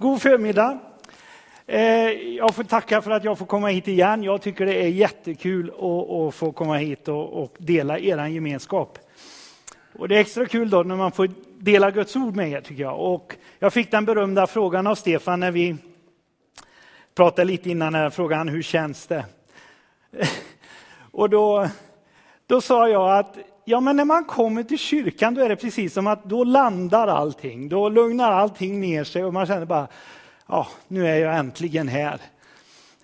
God förmiddag. Eh, jag får tacka för att jag får komma hit igen. Jag tycker det är jättekul att, få komma hit och, dela er gemenskap. Och det är extra kul då när man får dela Guds ord med er tycker jag. Och jag fick den berömda frågan av Stefan när vi pratade lite innan här frågan hur känns det? Och då, då sa jag att ja, men när man kommer till kyrkan då är det precis som att då landar allting. Då lugnar allting ner sig och man känner bara, ja, nu är jag äntligen här.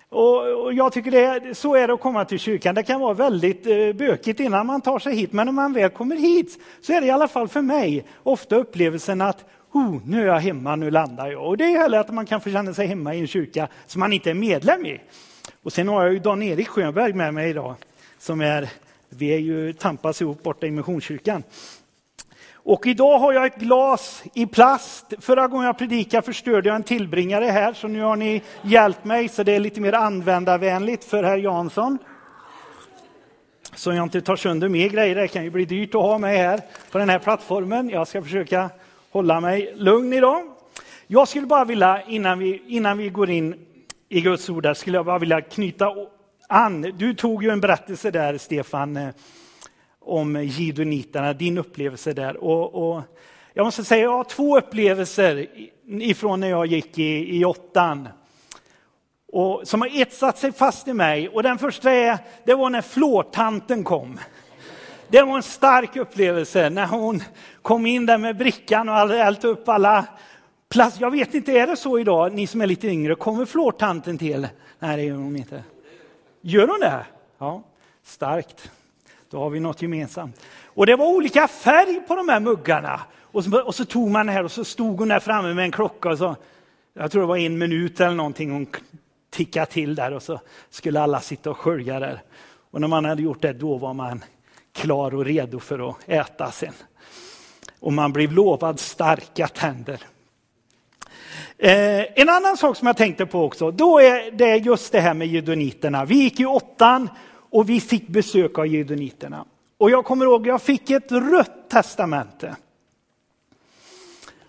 Och, och jag tycker det, så är det att komma till kyrkan. Det kan vara väldigt eh, bökigt innan man tar sig hit, men när man väl kommer hit så är det i alla fall för mig ofta upplevelsen att oh, nu är jag hemma, nu landar jag. Och det är heller att man kan få känna sig hemma i en kyrka som man inte är medlem i. Och sen har jag ju Dan-Erik Schönberg med mig idag som är, vi är ju tampas ihop borta i Missionskyrkan. Och idag har jag ett glas i plast. Förra gången jag predikade förstörde jag en tillbringare här, så nu har ni hjälpt mig, så det är lite mer användarvänligt för herr Jansson. Så jag inte tar sönder mer grejer, det kan ju bli dyrt att ha mig här på den här plattformen. Jag ska försöka hålla mig lugn idag. Jag skulle bara vilja, innan vi, innan vi går in i Guds ord, där, skulle jag bara vilja knyta Ann, Du tog ju en berättelse där, Stefan, eh, om gidoniterna, din upplevelse där. Och, och, jag måste säga, jag har två upplevelser ifrån när jag gick i, i åttan. Och, som har etsat sig fast i mig. Och den första är, det var när flårtanten kom. Det var en stark upplevelse när hon kom in där med brickan och hade ällt upp alla plast. Jag vet inte, är det så idag, ni som är lite yngre, kommer flårtanten till? Nej, det gör hon inte. Gör hon det? Ja, starkt. Då har vi något gemensamt. Och det var olika färg på de här muggarna. Och så, och så tog man det här och så stod hon där framme med en klocka och så, jag tror det var en minut eller någonting hon tickade till där och så skulle alla sitta och skölja där. Och när man hade gjort det, då var man klar och redo för att äta sen. Och man blev lovad starka tänder. Eh, en annan sak som jag tänkte på också, då är det just det här med judoniterna. Vi gick i åttan och vi fick besök av judoniterna. Och jag kommer ihåg, jag fick ett rött testamente.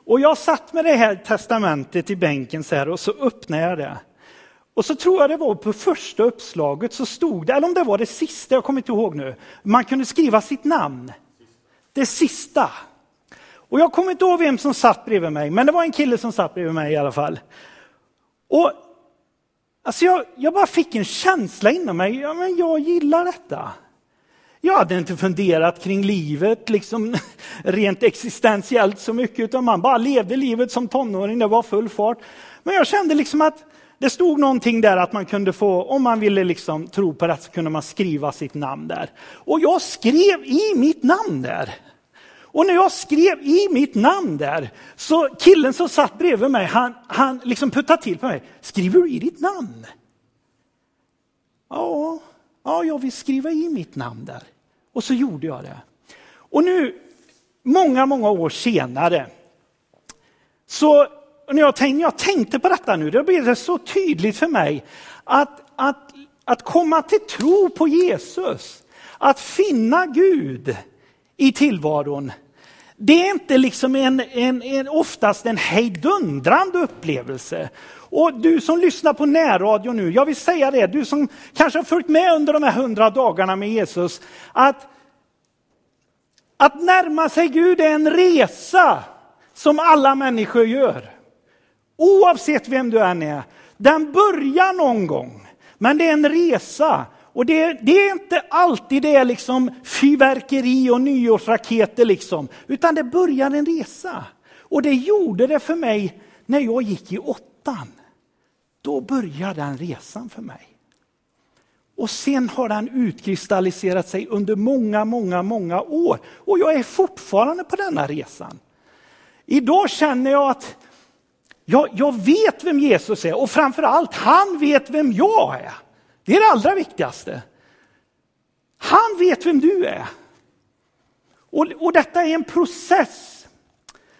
Och jag satt med det här testamentet i bänken så här och så öppnade jag det. Och så tror jag det var på första uppslaget så stod det, eller om det var det sista, jag kommer inte ihåg nu. Man kunde skriva sitt namn. Det sista. Och jag kommer inte ihåg vem som satt bredvid mig, men det var en kille som satt bredvid mig i alla fall. Och alltså jag, jag bara fick en känsla inom mig, ja men jag gillar detta. Jag hade inte funderat kring livet liksom rent existentiellt så mycket, utan man bara levde livet som tonåring, det var full fart. Men jag kände liksom att det stod någonting där att man kunde få, om man ville liksom tro på det, så kunde man skriva sitt namn där. Och jag skrev i mitt namn där. Och när jag skrev i mitt namn där, så killen som satt bredvid mig, han, han liksom puttade till på mig. Skriver du i ditt namn? Ja, ja, jag vill skriva i mitt namn där. Och så gjorde jag det. Och nu, många, många år senare, så när jag, tänkte, jag tänkte på detta nu, då blev det så tydligt för mig att, att, att komma till tro på Jesus, att finna Gud i tillvaron, det är inte liksom en, en, en, oftast en hejdundrande upplevelse. Och du som lyssnar på närradio nu, jag vill säga det, du som kanske har följt med under de här hundra dagarna med Jesus, att, att närma sig Gud är en resa som alla människor gör. Oavsett vem du än är. Den börjar någon gång, men det är en resa. Och det, det, är inte alltid det är liksom fyrverkeri och nyårsraketer, liksom, utan det börjar en resa. Och det gjorde det för mig när jag gick i åttan. Då började den resan för mig. Och sen har den utkristalliserat sig under många, många, många år. Och jag är fortfarande på denna resan. Idag känner jag att jag, jag vet vem Jesus är och framförallt, han vet vem jag är. Det är det allra viktigaste. Han vet vem du är. Och, och detta är en process.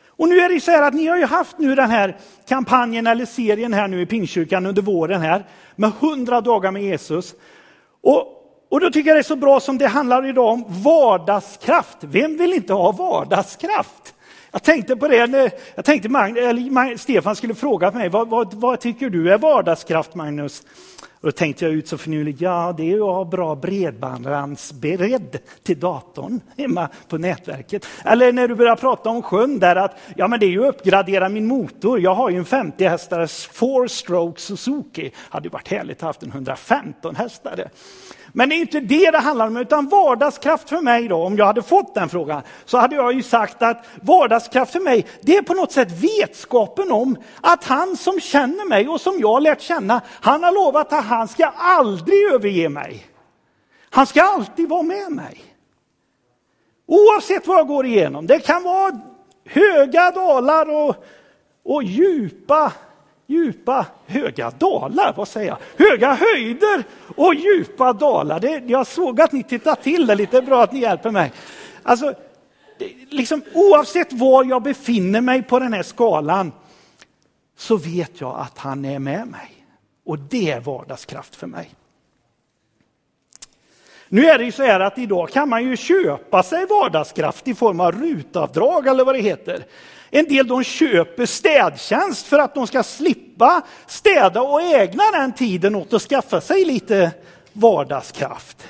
Och nu är det så här att ni har ju haft nu den här kampanjen eller serien här nu i Pingstkyrkan under våren här med hundra dagar med Jesus. Och, och då tycker jag det är så bra som det handlar idag om vardagskraft. Vem vill inte ha vardagskraft? Jag tänkte på det, när, jag tänkte Mag, eller Stefan skulle fråga mig, vad, vad, vad tycker du är vardagskraft Magnus? Och då tänkte jag ut så finurligt, ja det är ju att ha bra bredbandsberedd till datorn hemma på nätverket. Eller när du börjar prata om sjön där att, ja men det är ju att uppgradera min motor. Jag har ju en 50 hästars four stroke Suzuki. Hade ju varit härligt att ha haft en 115 hästare. Men det är inte det det handlar om, utan vardagskraft för mig då, om jag hade fått den frågan, så hade jag ju sagt att vardagskraft för mig, det är på något sätt vetskapen om att han som känner mig och som jag har lärt känna, han har lovat att han ska aldrig överge mig. Han ska alltid vara med mig. Oavsett vad jag går igenom. Det kan vara höga dalar och, och djupa djupa, höga dalar, vad säger jag? Höga höjder och djupa dalar. Det, jag såg att ni tittade till det, lite bra att ni hjälper mig. Alltså, liksom, oavsett var jag befinner mig på den här skalan så vet jag att han är med mig. Och det är vardagskraft för mig. Nu är det ju så här att idag kan man ju köpa sig vardagskraft i form av rutavdrag eller vad det heter. En del de köper städtjänst för att de ska slippa städa och ägna den tiden åt att skaffa sig lite vardagskraft.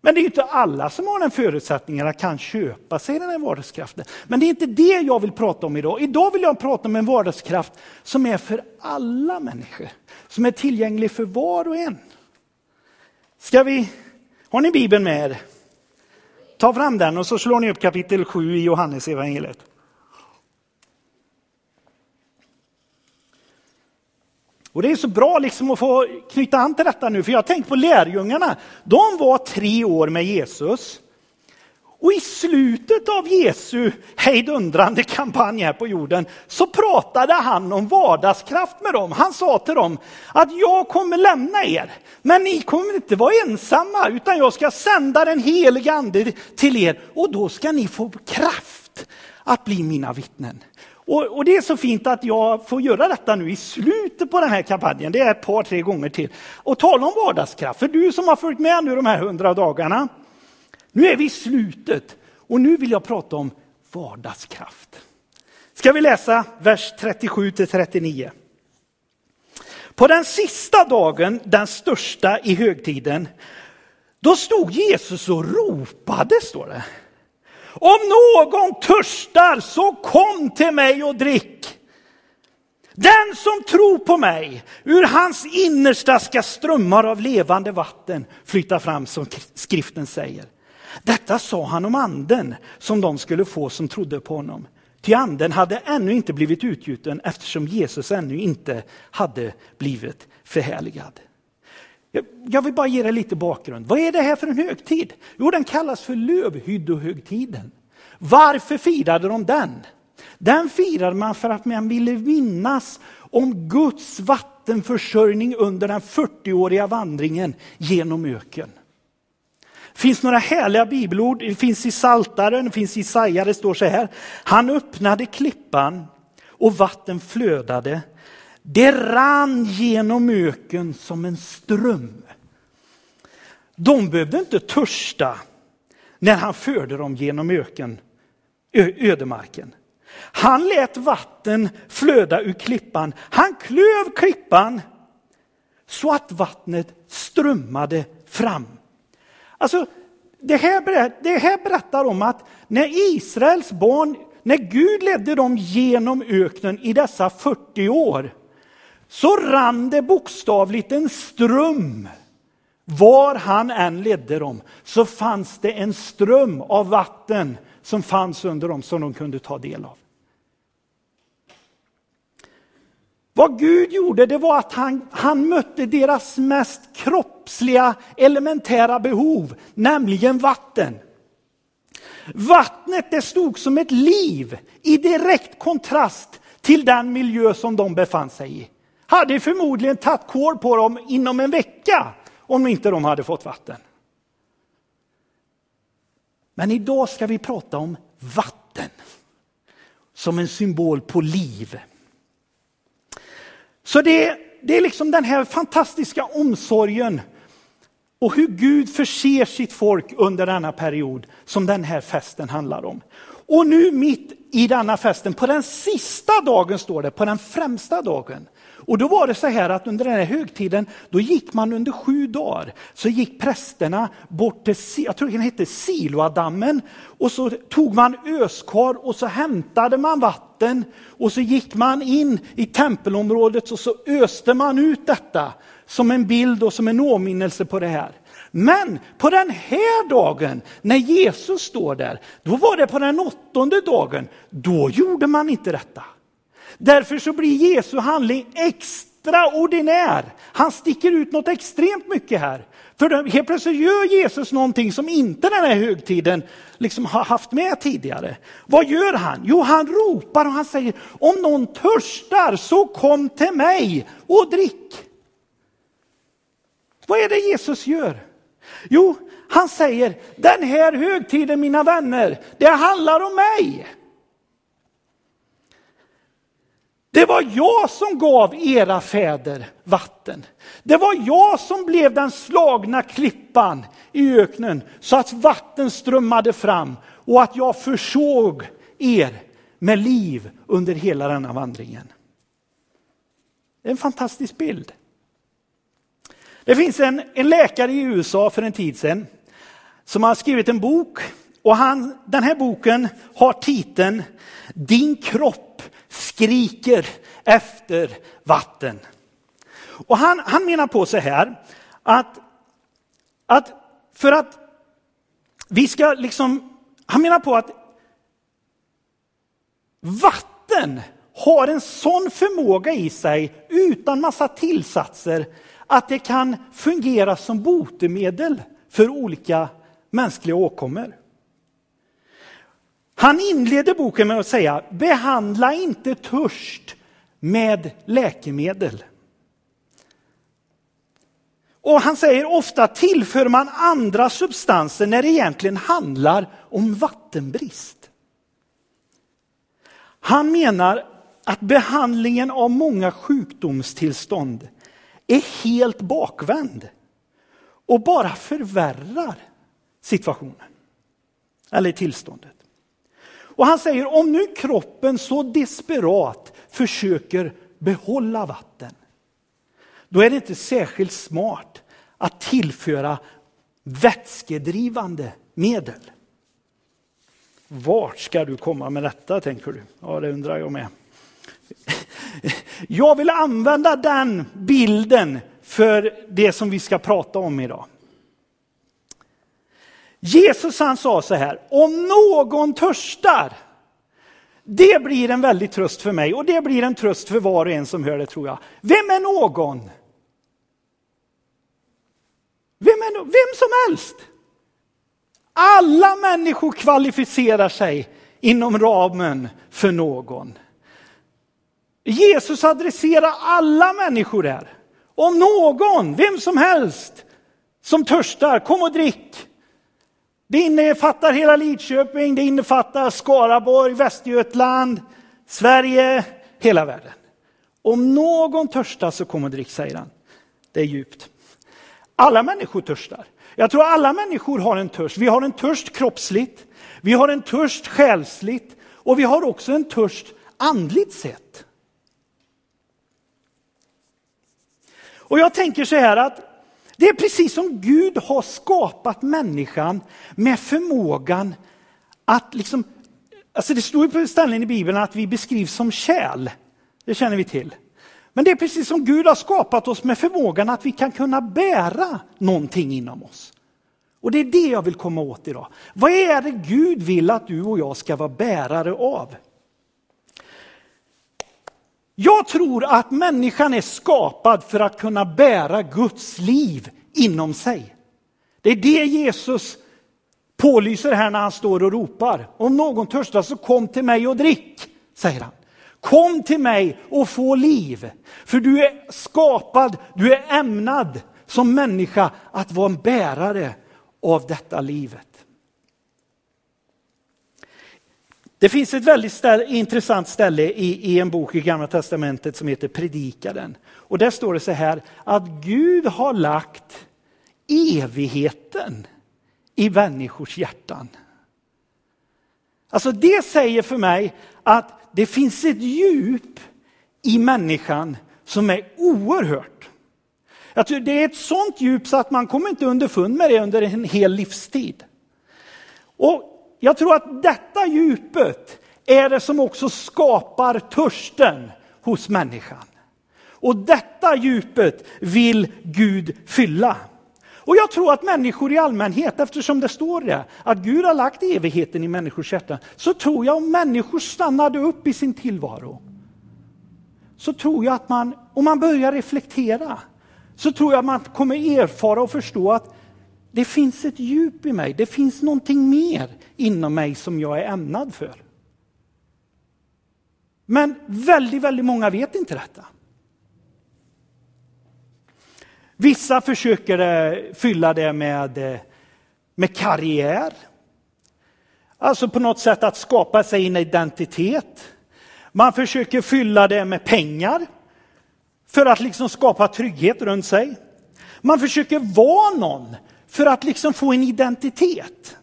Men det är inte alla som har den förutsättningen att kan köpa sig den här vardagskraften. Men det är inte det jag vill prata om idag. Idag vill jag prata om en vardagskraft som är för alla människor. Som är tillgänglig för var och en. Ska vi, har ni Bibeln med er? Ta fram den och så slår ni upp kapitel 7 i Johannes evangeliet. Och det är så bra liksom att få knyta an till detta nu, för jag har tänkt på lärjungarna. De var tre år med Jesus. Och i slutet av Jesu hejdundrande kampanj här på jorden så pratade han om vardagskraft med dem. Han sa till dem att jag kommer lämna er, men ni kommer inte vara ensamma, utan jag ska sända den helige ande till er och då ska ni få kraft att bli mina vittnen. Och, och, det är så fint att jag får göra detta nu i slutet på den här kampanjen. Det är ett par, tre gånger till. Och tala om vardagskraft. För du som har följt med nu de här hundra dagarna. Nu är vi i slutet och nu vill jag prata om vardagskraft. Ska vi läsa vers 37 till 39. På den sista dagen, den största i högtiden, då stod Jesus och ropade, står det. Om någon törstar så kom till mig och drick. Den som tror på mig, ur hans innersta ska strömmar av levande vatten flyta fram som skriften säger. Detta sa han om anden som de skulle få som trodde på honom. Ty anden hade ännu inte blivit utgjuten eftersom Jesus ännu inte hade blivit förhärligad. Jag vill bara ge dig lite bakgrund. Vad är det här för en högtid? Jo, den kallas för lövhyddohögtiden. Varför firade de den? Den firade man för att man ville minnas om Guds vattenförsörjning under den 40-åriga vandringen genom öken. Det finns några härliga bibelord, det finns i Saltaren, det finns i Isaia, det står så här. Han öppnade klippan och vatten flödade. Det rann genom öken som en ström. De behövde inte törsta när han förde dem genom öken, ödemarken. Han lät vatten flöda ur klippan. Han klöv klippan så att vattnet strömmade fram. Alltså, det här, det här berättar om att när Israels barn, när Gud ledde dem genom öknen i dessa 40 år, så rann det bokstavligt en ström. Var han än ledde dem så fanns det en ström av vatten som fanns under dem som de kunde ta del av. Vad Gud gjorde det var att han, han mötte deras mest kroppsliga elementära behov, nämligen vatten. Vattnet det stod som ett liv i direkt kontrast till den miljö som de befann sig i hade förmodligen tagit kål på dem inom en vecka om inte de hade fått vatten. Men idag ska vi prata om vatten som en symbol på liv. Så det, det är liksom den här fantastiska omsorgen och hur Gud förser sitt folk under denna period som den här festen handlar om. Och nu mitt i denna festen, på den sista dagen står det, på den främsta dagen. Och då var det så här att under den här högtiden, då gick man under sju dagar, så gick prästerna bort till, jag tror den hette Siloadammen, och så tog man öskar och så hämtade man vatten och så gick man in i tempelområdet och så öste man ut detta som en bild och som en åminnelse på det här. Men på den här dagen, när Jesus står där, då var det på den åttonde dagen, då gjorde man inte detta. Därför så blir Jesu handling extraordinär. Han sticker ut något extremt mycket här. För helt plötsligt gör Jesus någonting som inte den här högtiden liksom har haft med tidigare. Vad gör han? Jo, han ropar och han säger, om någon törstar så kom till mig och drick. Vad är det Jesus gör? Jo, han säger, den här högtiden mina vänner, det handlar om mig. Det var jag som gav era fäder vatten. Det var jag som blev den slagna klippan i öknen så att vatten strömmade fram och att jag försåg er med liv under hela denna vandringen. Det är en fantastisk bild. Det finns en, en läkare i USA för en tid sedan som har skrivit en bok och han, den här boken har titeln Din kropp skriker efter vatten. Och han, han menar på så här att, att för att vi ska liksom, han menar på att vatten har en sån förmåga i sig utan massa tillsatser att det kan fungera som botemedel för olika mänskliga åkommor. Han inleder boken med att säga, behandla inte törst med läkemedel. Och han säger ofta tillför man andra substanser när det egentligen handlar om vattenbrist. Han menar att behandlingen av många sjukdomstillstånd är helt bakvänd och bara förvärrar situationen eller tillståndet. Och han säger om nu kroppen så desperat försöker behålla vatten, då är det inte särskilt smart att tillföra vätskedrivande medel. Vart ska du komma med detta tänker du? Ja, det undrar jag med. Jag vill använda den bilden för det som vi ska prata om idag. Jesus han sa så här, om någon törstar, det blir en väldig tröst för mig och det blir en tröst för var och en som hör det tror jag. Vem är någon? Vem, är no Vem som helst. Alla människor kvalificerar sig inom ramen för någon. Jesus adresserar alla människor där. Om någon, vem som helst, som törstar, kom och drick. Det innefattar hela Lidköping, det innefattar Skaraborg, Västergötland, Sverige, hela världen. Om någon törstar så kom och drick, säger han. Det är djupt. Alla människor törstar. Jag tror alla människor har en törst. Vi har en törst kroppsligt, vi har en törst själsligt och vi har också en törst andligt sett. Och jag tänker så här att det är precis som Gud har skapat människan med förmågan att liksom, alltså det står ju på ställen i Bibeln att vi beskrivs som kärl. Det känner vi till. Men det är precis som Gud har skapat oss med förmågan att vi kan kunna bära någonting inom oss. Och det är det jag vill komma åt idag. Vad är det Gud vill att du och jag ska vara bärare av? Jag tror att människan är skapad för att kunna bära Guds liv inom sig. Det är det Jesus pålyser här när han står och ropar. Om någon törstar så kom till mig och drick, säger han. Kom till mig och få liv. För du är skapad, du är ämnad som människa att vara en bärare av detta livet. Det finns ett väldigt ställ, intressant ställe i, i en bok i Gamla Testamentet som heter Predikaren. Och där står det så här att Gud har lagt evigheten i människors hjärtan. Alltså det säger för mig att det finns ett djup i människan som är oerhört. Jag tror det är ett sånt djup så att man kommer inte underfund med det under en hel livstid. Och jag tror att detta djupet är det som också skapar törsten hos människan. Och detta djupet vill Gud fylla. Och jag tror att människor i allmänhet, eftersom det står det, att Gud har lagt evigheten i människors hjärtan, så tror jag om människor stannade upp i sin tillvaro, så tror jag att man, om man börjar reflektera, så tror jag att man kommer erfara och förstå att det finns ett djup i mig, det finns någonting mer inom mig som jag är ämnad för. Men väldigt, väldigt många vet inte detta. Vissa försöker eh, fylla det med, eh, med karriär. Alltså på något sätt att skapa sig en identitet. Man försöker fylla det med pengar för att liksom skapa trygghet runt sig. Man försöker vara någon för att liksom få en identitet.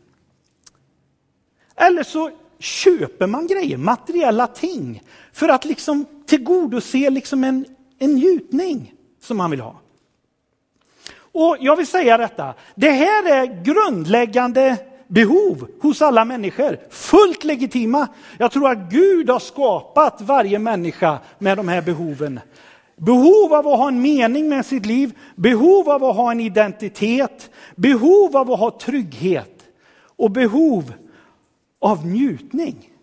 Eller så köper man grejer, materiella ting, för att liksom tillgodose liksom en, en njutning som man vill ha. Och jag vill säga detta, det här är grundläggande behov hos alla människor, fullt legitima. Jag tror att Gud har skapat varje människa med de här behoven. Behov av att ha en mening med sitt liv, behov av att ha en identitet, behov av att ha trygghet och behov av njutning.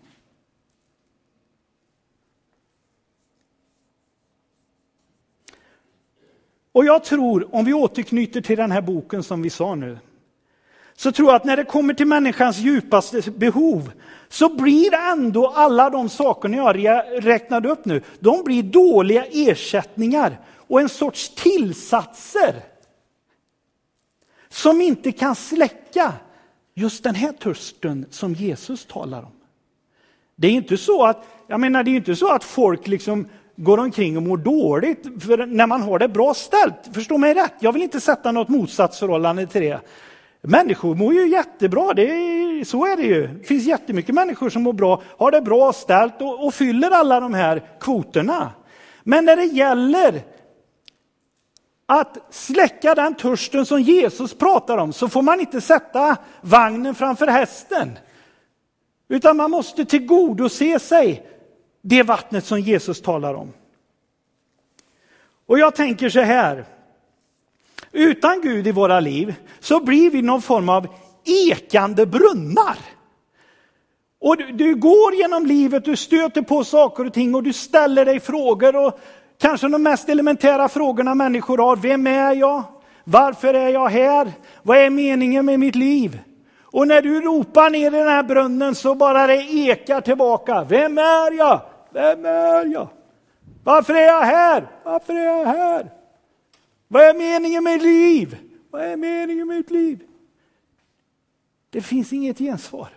Och jag tror, om vi återknyter till den här boken som vi sa nu, så tror jag att när det kommer till människans djupaste behov så blir ändå alla de sakerna jag räknade upp nu, de blir dåliga ersättningar och en sorts tillsatser som inte kan släcka just den här törsten som Jesus talar om. Det är inte så att, jag menar, det är inte så att folk liksom går omkring och mår dåligt för när man har det bra ställt. Förstå mig rätt, jag vill inte sätta något motsatsförhållande till det. Människor mår ju jättebra, det är, så är det ju. Det finns jättemycket människor som mår bra, har det bra ställt och, och fyller alla de här kvoterna. Men när det gäller att släcka den törsten som Jesus pratar om så får man inte sätta vagnen framför hästen. Utan man måste tillgodose sig det vattnet som Jesus talar om. Och jag tänker så här. Utan Gud i våra liv så blir vi någon form av ekande brunnar. Och du, du, går genom livet, du stöter på saker och ting och du ställer dig frågor. och Kanske de mest elementära frågorna människor har. Vem är jag? Varför är jag här? Vad är meningen med mitt liv? Och när du ropar ner i den här brunnen så bara det ekar tillbaka. Vem är jag? Vem är jag? Varför är jag här? Varför är jag här? Vad är meningen med liv? Vad är meningen med mitt liv? Det finns inget gensvar.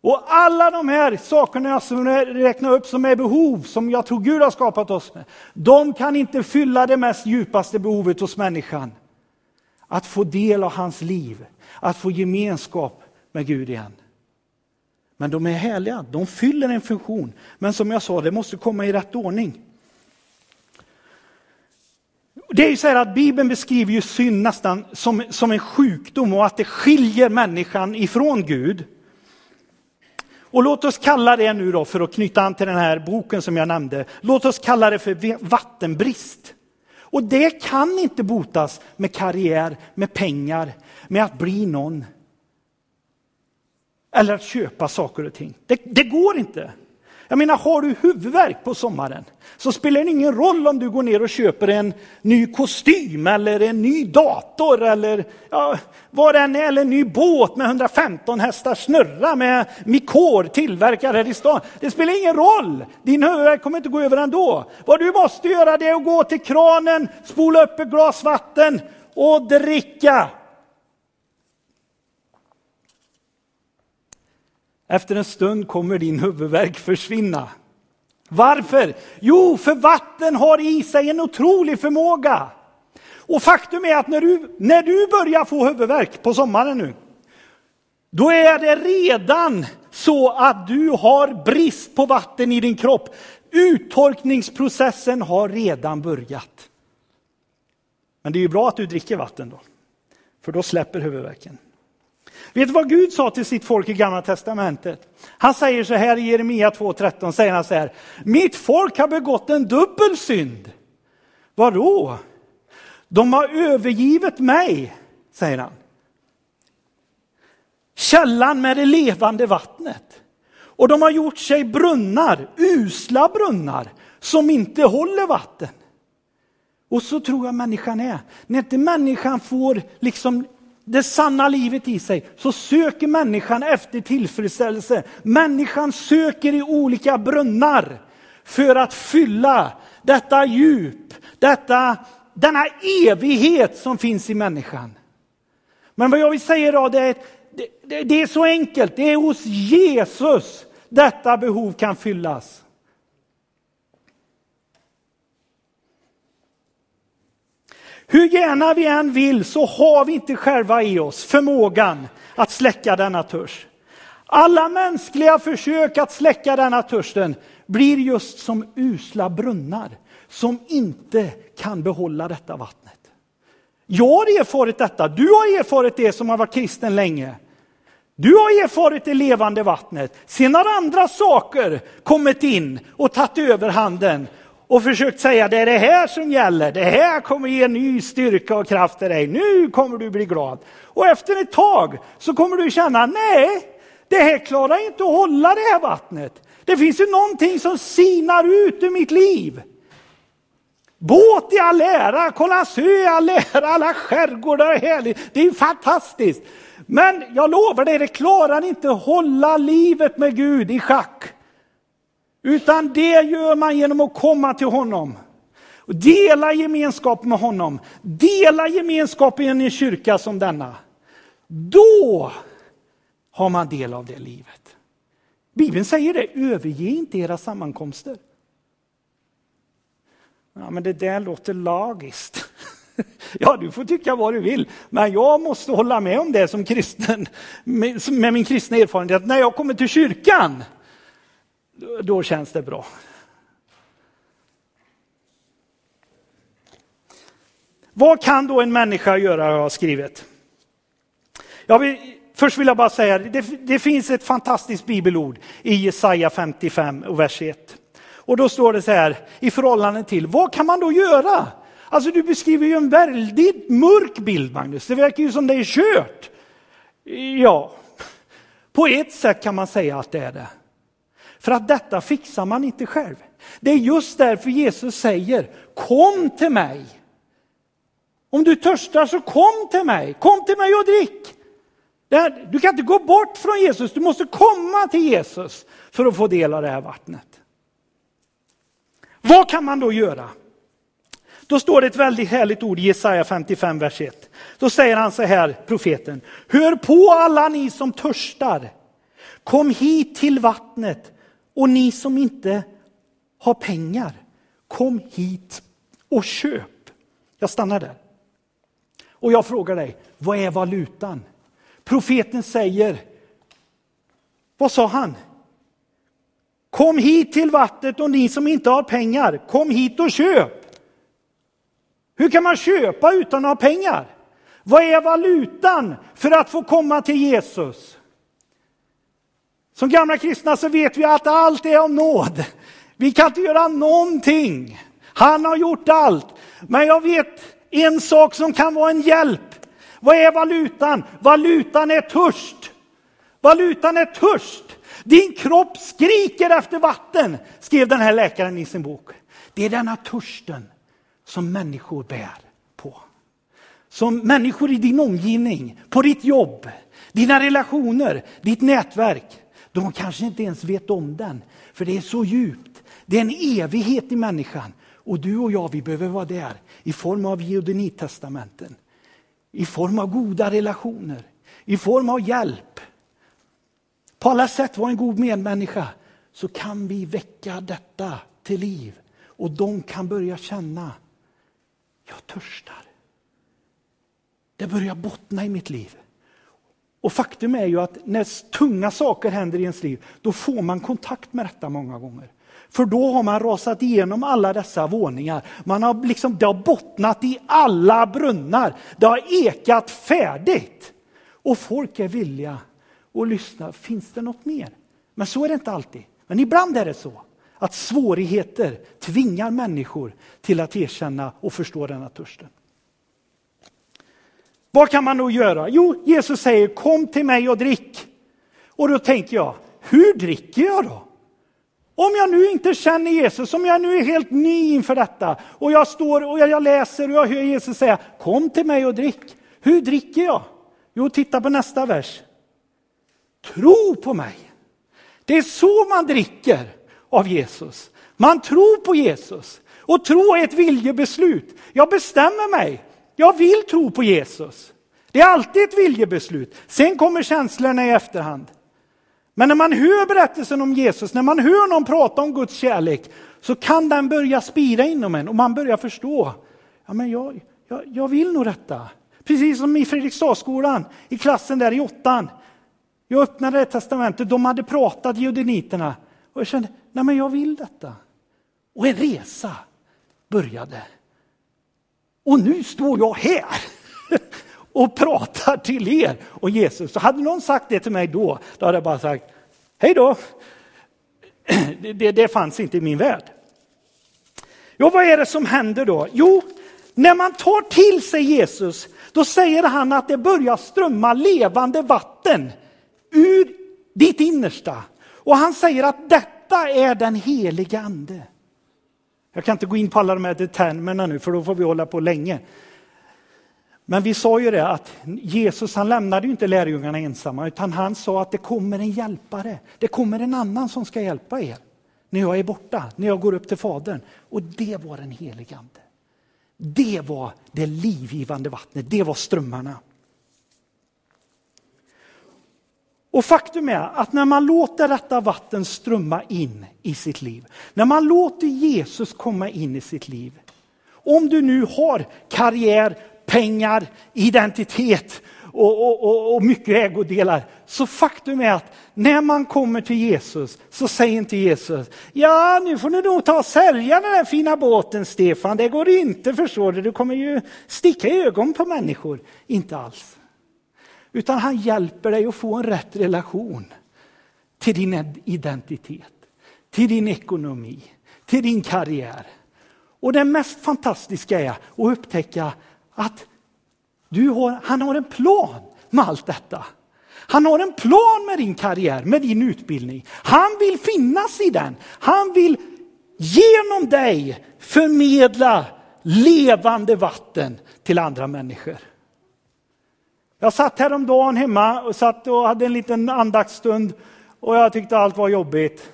Och alla de här sakerna som jag räknar upp som är behov, som jag tror Gud har skapat oss med, de kan inte fylla det mest djupaste behovet hos människan. Att få del av hans liv, att få gemenskap med Gud igen. Men de är härliga, de fyller en funktion. Men som jag sa, det måste komma i rätt ordning. Det är ju så här att Bibeln beskriver ju synd nästan som, som en sjukdom och att det skiljer människan ifrån Gud. Och låt oss kalla det nu då, för att knyta an till den här boken som jag nämnde, låt oss kalla det för vattenbrist. Och det kan inte botas med karriär, med pengar, med att bli någon. Eller att köpa saker och ting. Det, det går inte. Jag menar, har du huvudvärk på sommaren så spelar det ingen roll om du går ner och köper en ny kostym eller en ny dator eller ja, vad det än är, eller en ny båt med 115 hästar snurra med Mikor tillverkad här i stan. Det spelar ingen roll, din huvudvärk kommer inte gå över ändå. Vad du måste göra det är att gå till kranen, spola upp ett glas vatten och dricka. Efter en stund kommer din huvudvärk försvinna. Varför? Jo, för vatten har i sig en otrolig förmåga. Och faktum är att när du, när du börjar få huvudvärk på sommaren nu, då är det redan så att du har brist på vatten i din kropp. Uttorkningsprocessen har redan börjat. Men det är ju bra att du dricker vatten då, för då släpper huvudvärken. Vet du vad Gud sa till sitt folk i Gamla Testamentet? Han säger så här i Jeremia 2.13, säger han så här. Mitt folk har begått en dubbel synd. Vadå? De har övergivit mig, säger han. Källan med det levande vattnet. Och de har gjort sig brunnar, usla brunnar, som inte håller vatten. Och så tror jag människan är. När inte människan får liksom det sanna livet i sig så söker människan efter tillfredsställelse. Människan söker i olika brunnar för att fylla detta djup, detta, denna evighet som finns i människan. Men vad jag vill säga idag det är, det, det, det är så enkelt, det är hos Jesus detta behov kan fyllas. Hur gärna vi än vill så har vi inte själva i oss förmågan att släcka denna törst. Alla mänskliga försök att släcka denna törsten blir just som usla brunnar som inte kan behålla detta vattnet. Jag har erfarit detta, du har erfarit det som har varit kristen länge. Du har erfarit det levande vattnet. Sen har andra saker kommit in och tagit över handen och försökt säga det är det här som gäller, det här kommer ge ny styrka och kraft till dig, nu kommer du bli glad. Och efter ett tag så kommer du känna, nej, det här klarar inte att hålla det här vattnet. Det finns ju någonting som sinar ut ur mitt liv. Båt i all ära, kolla sö i all ära, alla skärgårdar är härligt, det är fantastiskt. Men jag lovar dig, det klarar inte att hålla livet med Gud i schack. Utan det gör man genom att komma till honom. och Dela gemenskap med honom. Dela gemenskap i en kyrka som denna. Då har man del av det livet. Bibeln säger det, överge inte era sammankomster. Ja, men det där låter lagiskt. Ja, du får tycka vad du vill, men jag måste hålla med om det som kristen, med min kristna erfarenhet. När jag kommer till kyrkan, då känns det bra. Vad kan då en människa göra, har jag skrivit. Jag vill, först vill jag bara säga, det, det finns ett fantastiskt bibelord i Jesaja 55 och vers 1. Och då står det så här, i förhållande till, vad kan man då göra? Alltså du beskriver ju en väldigt mörk bild Magnus, det verkar ju som det är kört. Ja, på ett sätt kan man säga att det är det. För att detta fixar man inte själv. Det är just därför Jesus säger, kom till mig. Om du törstar så kom till mig, kom till mig och drick. Du kan inte gå bort från Jesus, du måste komma till Jesus för att få del av det här vattnet. Vad kan man då göra? Då står det ett väldigt härligt ord i Jesaja 55, vers 1. Då säger han så här, profeten. Hör på alla ni som törstar. Kom hit till vattnet och ni som inte har pengar, kom hit och köp. Jag stannar där. Och jag frågar dig, vad är valutan? Profeten säger, vad sa han? Kom hit till vattnet och ni som inte har pengar, kom hit och köp. Hur kan man köpa utan att ha pengar? Vad är valutan för att få komma till Jesus? Som gamla kristna så vet vi att allt är av nåd. Vi kan inte göra någonting. Han har gjort allt. Men jag vet en sak som kan vara en hjälp. Vad är valutan? Valutan är törst. Valutan är törst. Din kropp skriker efter vatten, skrev den här läkaren i sin bok. Det är denna törsten som människor bär på. Som människor i din omgivning, på ditt jobb, dina relationer, ditt nätverk. De kanske inte ens vet om den, för det är så djupt. Det är en evighet i människan. Och du och jag, vi behöver vara där i form av geodonitestamenten. I form av goda relationer, i form av hjälp. På alla sätt vara en god medmänniska. Så kan vi väcka detta till liv. Och de kan börja känna, jag törstar. Det börjar bottna i mitt liv. Och faktum är ju att när tunga saker händer i ens liv, då får man kontakt med detta många gånger. För då har man rasat igenom alla dessa våningar. Man har liksom, det har bottnat i alla brunnar. Det har ekat färdigt. Och folk är villiga att lyssna. Finns det något mer? Men så är det inte alltid. Men ibland är det så att svårigheter tvingar människor till att erkänna och förstå denna törsten. Vad kan man då göra? Jo, Jesus säger kom till mig och drick. Och då tänker jag, hur dricker jag då? Om jag nu inte känner Jesus, om jag nu är helt ny inför detta och jag står och jag läser och jag hör Jesus säga kom till mig och drick. Hur dricker jag? Jo, titta på nästa vers. Tro på mig. Det är så man dricker av Jesus. Man tror på Jesus. Och tro är ett viljebeslut. Jag bestämmer mig. Jag vill tro på Jesus. Det är alltid ett viljebeslut. Sen kommer känslorna i efterhand. Men när man hör berättelsen om Jesus, när man hör någon prata om Guds kärlek, så kan den börja spira inom en och man börjar förstå. Ja, men jag, jag, jag vill nog detta. Precis som i Fredriksdalsskolan, i klassen där i åttan. Jag öppnade det testamentet, de hade pratat, judeniterna. Och jag kände, nej men jag vill detta. Och en resa började. Och nu står jag här och pratar till er och Jesus. Så hade någon sagt det till mig då, då hade jag bara sagt, hej då. Det, det, det fanns inte i min värld. Ja, vad är det som händer då? Jo, när man tar till sig Jesus, då säger han att det börjar strömma levande vatten ur ditt innersta. Och han säger att detta är den heliga ande. Jag kan inte gå in på alla de här termerna nu, för då får vi hålla på länge. Men vi sa ju det att Jesus han lämnade ju inte lärjungarna ensamma, utan han sa att det kommer en hjälpare. Det kommer en annan som ska hjälpa er när jag är borta, när jag går upp till Fadern. Och det var den helige Ande. Det var det livgivande vattnet, det var strömmarna. Och faktum är att när man låter detta vatten strömma in i sitt liv, när man låter Jesus komma in i sitt liv. Om du nu har karriär, pengar, identitet och, och, och, och mycket ägodelar. Så faktum är att när man kommer till Jesus så säger inte Jesus, ja nu får du nog ta och sälja den här fina båten Stefan, det går inte förstår du, du kommer ju sticka i ögon på människor. Inte alls. Utan han hjälper dig att få en rätt relation till din identitet, till din ekonomi, till din karriär. Och det mest fantastiska är att upptäcka att du har, han har en plan med allt detta. Han har en plan med din karriär, med din utbildning. Han vill finnas i den. Han vill genom dig förmedla levande vatten till andra människor. Jag satt häromdagen hemma och satt och hade en liten andaktsstund och jag tyckte allt var jobbigt.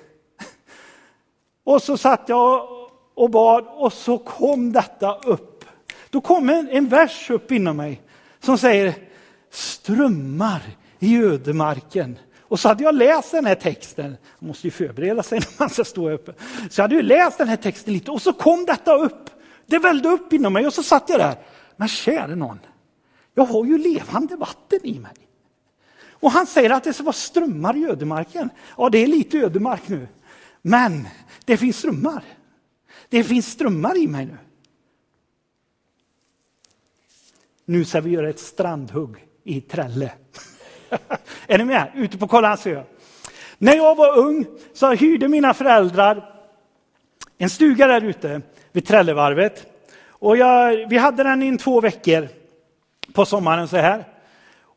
Och så satt jag och bad och så kom detta upp. Då kom en, en vers upp inom mig som säger strömmar i ödemarken. Och så hade jag läst den här texten, man måste ju förbereda sig när man ska stå uppe. Så jag hade ju läst den här texten lite och så kom detta upp. Det vällde upp inom mig och så satt jag där. Men käre någon, jag har ju levande vatten i mig. Och han säger att det ska vara strömmar i ödemarken. Ja, det är lite ödemark nu. Men det finns strömmar. Det finns strömmar i mig nu. Nu ska vi göra ett strandhugg i Trälle. är ni med? Ute på Kållandsö. När jag var ung så hyrde mina föräldrar en stuga där ute vid Trällevarvet. Och jag, vi hade den i två veckor på sommaren så här.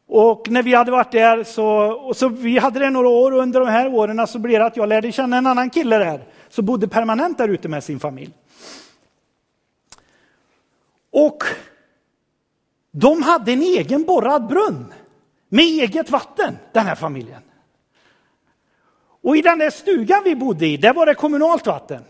Och när vi hade varit där så, och så vi hade det några år och under de här åren så blev det att jag lärde känna en annan kille där som bodde permanent där ute med sin familj. Och de hade en egen borrad brunn med eget vatten, den här familjen. Och i den där stugan vi bodde i, där var det kommunalt vatten.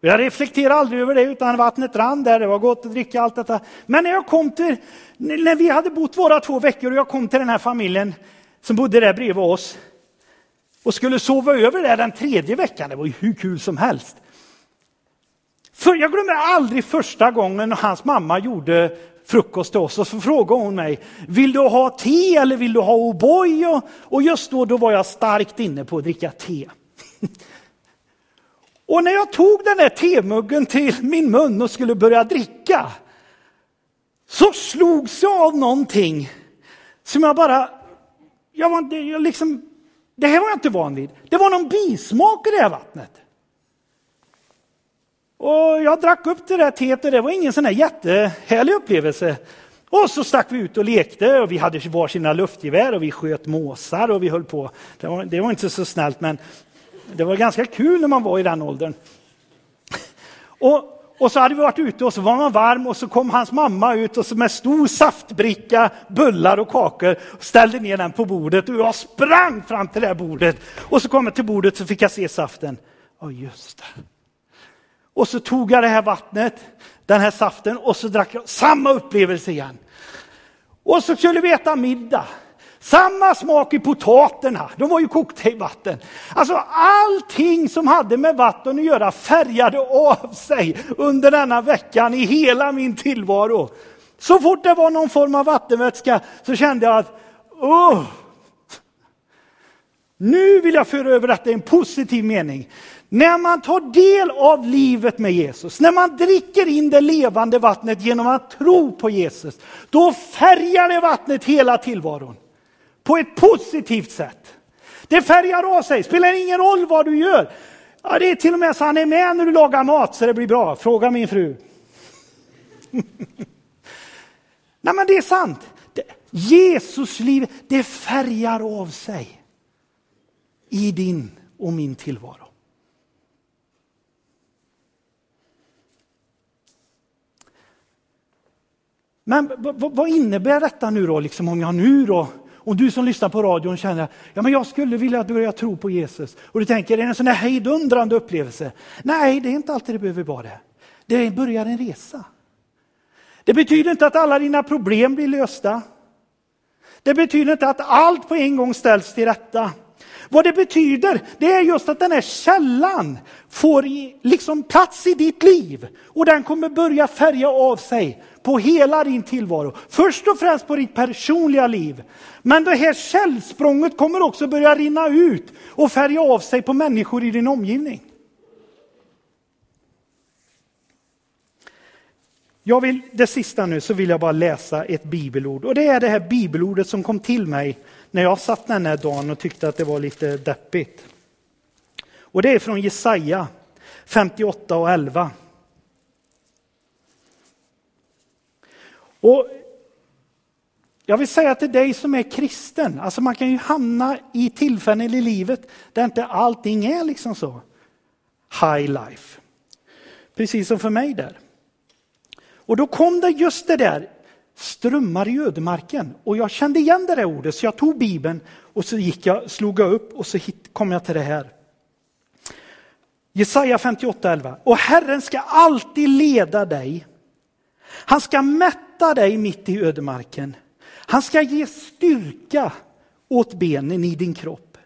Jag reflekterade aldrig över det, utan vattnet rann där, det var gott att dricka allt detta. Men när jag kom till, när vi hade bott våra två veckor och jag kom till den här familjen som bodde där bredvid oss och skulle sova över där den tredje veckan, det var ju hur kul som helst. För jag glömmer aldrig första gången hans mamma gjorde frukost till oss och så frågade hon mig, vill du ha te eller vill du ha O'boy? Och just då, då var jag starkt inne på att dricka te. Och när jag tog den där temuggen till min mun och skulle börja dricka, så slogs jag av någonting som jag bara, jag var, jag liksom, det här var jag inte van vid. Det var någon bismak i det här vattnet. Och jag drack upp det där teet och det var ingen sån här jättehärlig upplevelse. Och så stack vi ut och lekte och vi hade varsina luftgevär och vi sköt måsar och vi höll på. Det var, det var inte så snällt men det var ganska kul när man var i den åldern. Och, och så hade vi varit ute och så var man varm och så kom hans mamma ut och så med stor saftbricka, bullar och kakor och ställde ner den på bordet och jag sprang fram till det här bordet. Och så kom jag till bordet så fick jag se saften. Ja, just det. Och så tog jag det här vattnet, den här saften och så drack jag samma upplevelse igen. Och så skulle vi äta middag. Samma smak i potaterna, de var ju kokta i vatten. Alltså allting som hade med vatten att göra färgade av sig under denna veckan i hela min tillvaro. Så fort det var någon form av vattenvätska så kände jag att, oh, nu vill jag föra över detta i en positiv mening. När man tar del av livet med Jesus, när man dricker in det levande vattnet genom att tro på Jesus, då färgar det vattnet hela tillvaron. På ett positivt sätt. Det färgar av sig, spelar ingen roll vad du gör. Ja, det är till och med så han är med när du lagar mat så det blir bra. Fråga min fru. Nej men det är sant. Jesus liv, det färgar av sig i din och min tillvaro. Men vad innebär detta nu då, liksom om jag nu då, om du som lyssnar på radion känner, ja men jag skulle vilja börja tro på Jesus. Och du tänker, är det en sån här hejdundrande upplevelse? Nej, det är inte alltid det behöver vara det. Det börjar en resa. Det betyder inte att alla dina problem blir lösta. Det betyder inte att allt på en gång ställs till rätta. Vad det betyder, det är just att den här källan får liksom plats i ditt liv och den kommer börja färga av sig på hela din tillvaro. Först och främst på ditt personliga liv. Men det här källsprånget kommer också börja rinna ut och färga av sig på människor i din omgivning. Jag vill, det sista nu så vill jag bara läsa ett bibelord och det är det här bibelordet som kom till mig när jag satt den här dagen och tyckte att det var lite deppigt. Och det är från Jesaja 58 och 11. Och jag vill säga till dig som är kristen, alltså man kan ju hamna i tillfällen i livet där inte allting är liksom så high life. Precis som för mig där. Och då kom det just det där, strömmar i ödemarken. Och jag kände igen det där ordet så jag tog bibeln och så gick jag, slog jag upp och så kom jag till det här. Jesaja 58.11. Och Herren ska alltid leda dig. Han ska mätta dig mitt i ödemarken. Han ska ge styrka åt benen i din kropp.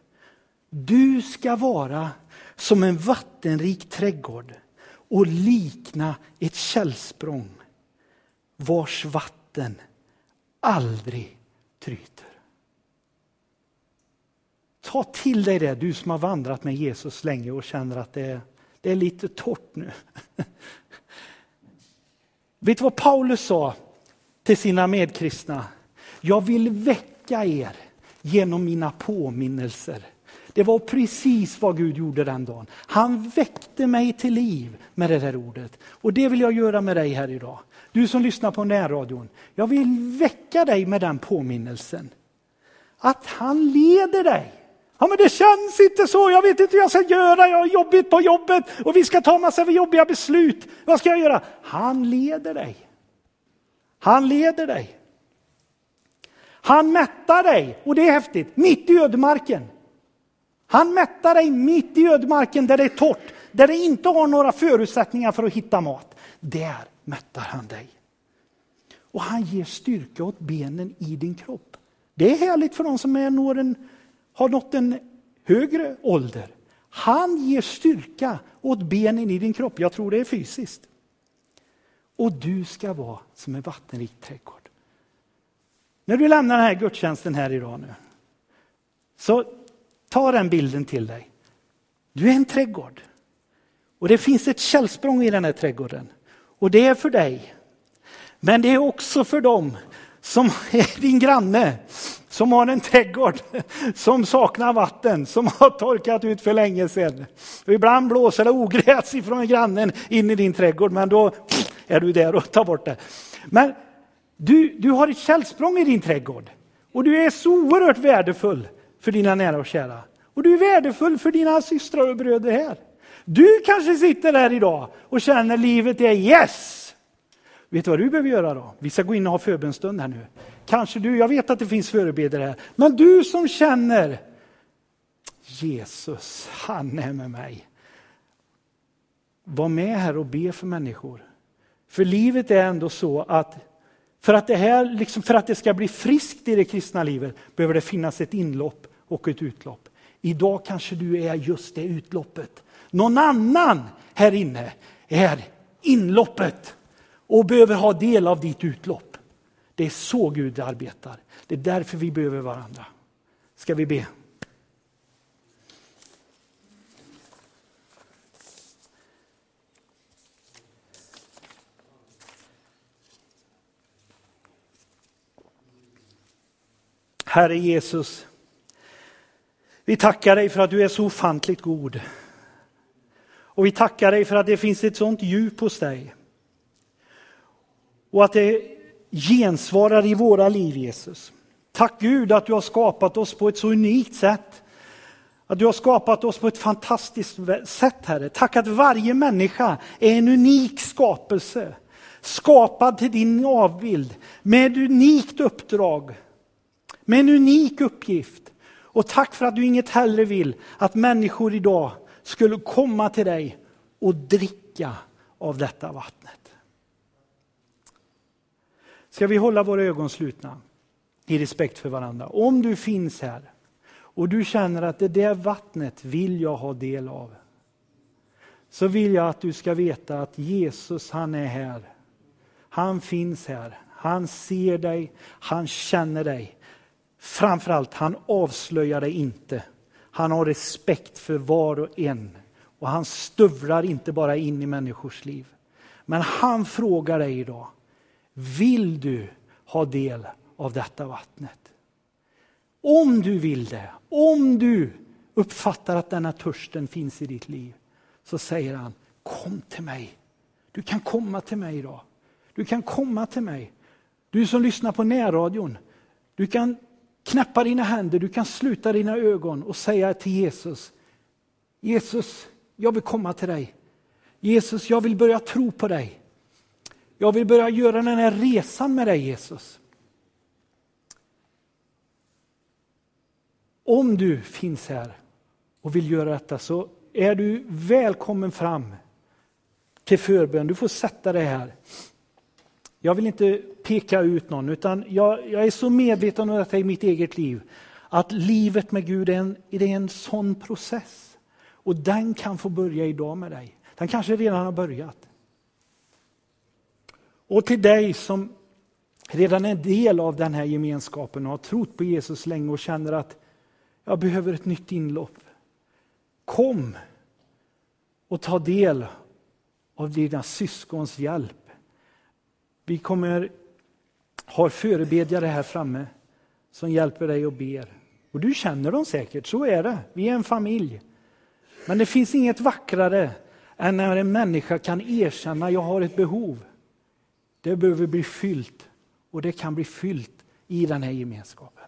Du ska vara som en vattenrik trädgård och likna ett källsprång vars vatten aldrig tryter. Ta till dig det, du som har vandrat med Jesus länge och känner att det är, det är lite torrt nu. Vet du vad Paulus sa till sina medkristna? Jag vill väcka er genom mina påminnelser. Det var precis vad Gud gjorde den dagen. Han väckte mig till liv med det där ordet. Och det vill jag göra med dig här idag. Du som lyssnar på närradion. Jag vill väcka dig med den påminnelsen. Att han leder dig. Ja, men det känns inte så. Jag vet inte hur jag ska göra. Jag har jobbigt på jobbet och vi ska ta massa jobbiga beslut. Vad ska jag göra? Han leder dig. Han leder dig. Han mättar dig, och det är häftigt, mitt i ödemarken. Han mättar dig mitt i ödemarken där det är torrt, där det inte har några förutsättningar för att hitta mat. Där mättar han dig. Och han ger styrka åt benen i din kropp. Det är härligt för de som är når en, har nått en högre ålder. Han ger styrka åt benen i din kropp. Jag tror det är fysiskt. Och du ska vara som en vattenrik trädgård. När du lämnar den här gudstjänsten här idag nu, så ta den bilden till dig. Du är en trädgård. Och det finns ett källsprång i den här trädgården. Och det är för dig. Men det är också för dem som är din granne, som har en trädgård, som saknar vatten, som har torkat ut för länge sedan. Och ibland blåser det ogräs ifrån grannen in i din trädgård, men då är du där och tar bort det. Men du, du har ett källsprång i din trädgård och du är så oerhört värdefull för dina nära och kära. Och du är värdefull för dina systrar och bröder här. Du kanske sitter där idag och känner livet är yes! Vet du vad du behöver göra då? Vi ska gå in och ha förbönstund här nu. Kanske du, jag vet att det finns förebedjare här, men du som känner Jesus, han är med mig. Var med här och be för människor. För livet är ändå så att för att det, här, liksom för att det ska bli friskt i det kristna livet behöver det finnas ett inlopp och ett utlopp. Idag kanske du är just det utloppet. Någon annan här inne är inloppet och behöver ha del av ditt utlopp. Det är så Gud arbetar. Det är därför vi behöver varandra. Ska vi be? Herre Jesus, vi tackar dig för att du är så ofantligt god. Och vi tackar dig för att det finns ett sånt djup hos dig. Och att det gensvarar i våra liv, Jesus. Tack Gud att du har skapat oss på ett så unikt sätt. Att du har skapat oss på ett fantastiskt sätt, Herre. Tack att varje människa är en unik skapelse. Skapad till din avbild, med ett unikt uppdrag, med en unik uppgift. Och tack för att du inget hellre vill att människor idag skulle komma till dig och dricka av detta vattnet. Ska vi hålla våra ögon slutna i respekt för varandra? Om du finns här och du känner att det där vattnet vill jag ha del av. Så vill jag att du ska veta att Jesus han är här. Han finns här. Han ser dig, han känner dig. Framförallt, han avslöjar dig inte. Han har respekt för var och en. Och han stövlar inte bara in i människors liv. Men han frågar dig idag, vill du ha del av detta vattnet? Om du vill det, om du uppfattar att denna törsten finns i ditt liv, så säger han, kom till mig. Du kan komma till mig idag. Du kan komma till mig. Du som lyssnar på närradion, du kan knäppa dina händer, du kan sluta dina ögon och säga till Jesus, Jesus, jag vill komma till dig. Jesus, jag vill börja tro på dig. Jag vill börja göra den här resan med dig Jesus. Om du finns här och vill göra detta så är du välkommen fram till förbön. Du får sätta dig här. Jag vill inte peka ut någon utan jag, jag är så medveten om detta i mitt eget liv. Att livet med Gud är en, är en sån process. Och den kan få börja idag med dig. Den kanske redan har börjat. Och till dig som redan är en del av den här gemenskapen och har trott på Jesus länge och känner att jag behöver ett nytt inlopp. Kom och ta del av dina syskons hjälp. Vi kommer har förebedjare här framme som hjälper dig och ber. Och du känner dem säkert, så är det. Vi är en familj. Men det finns inget vackrare än när en människa kan erkänna jag har ett behov. Det behöver bli fyllt och det kan bli fyllt i den här gemenskapen.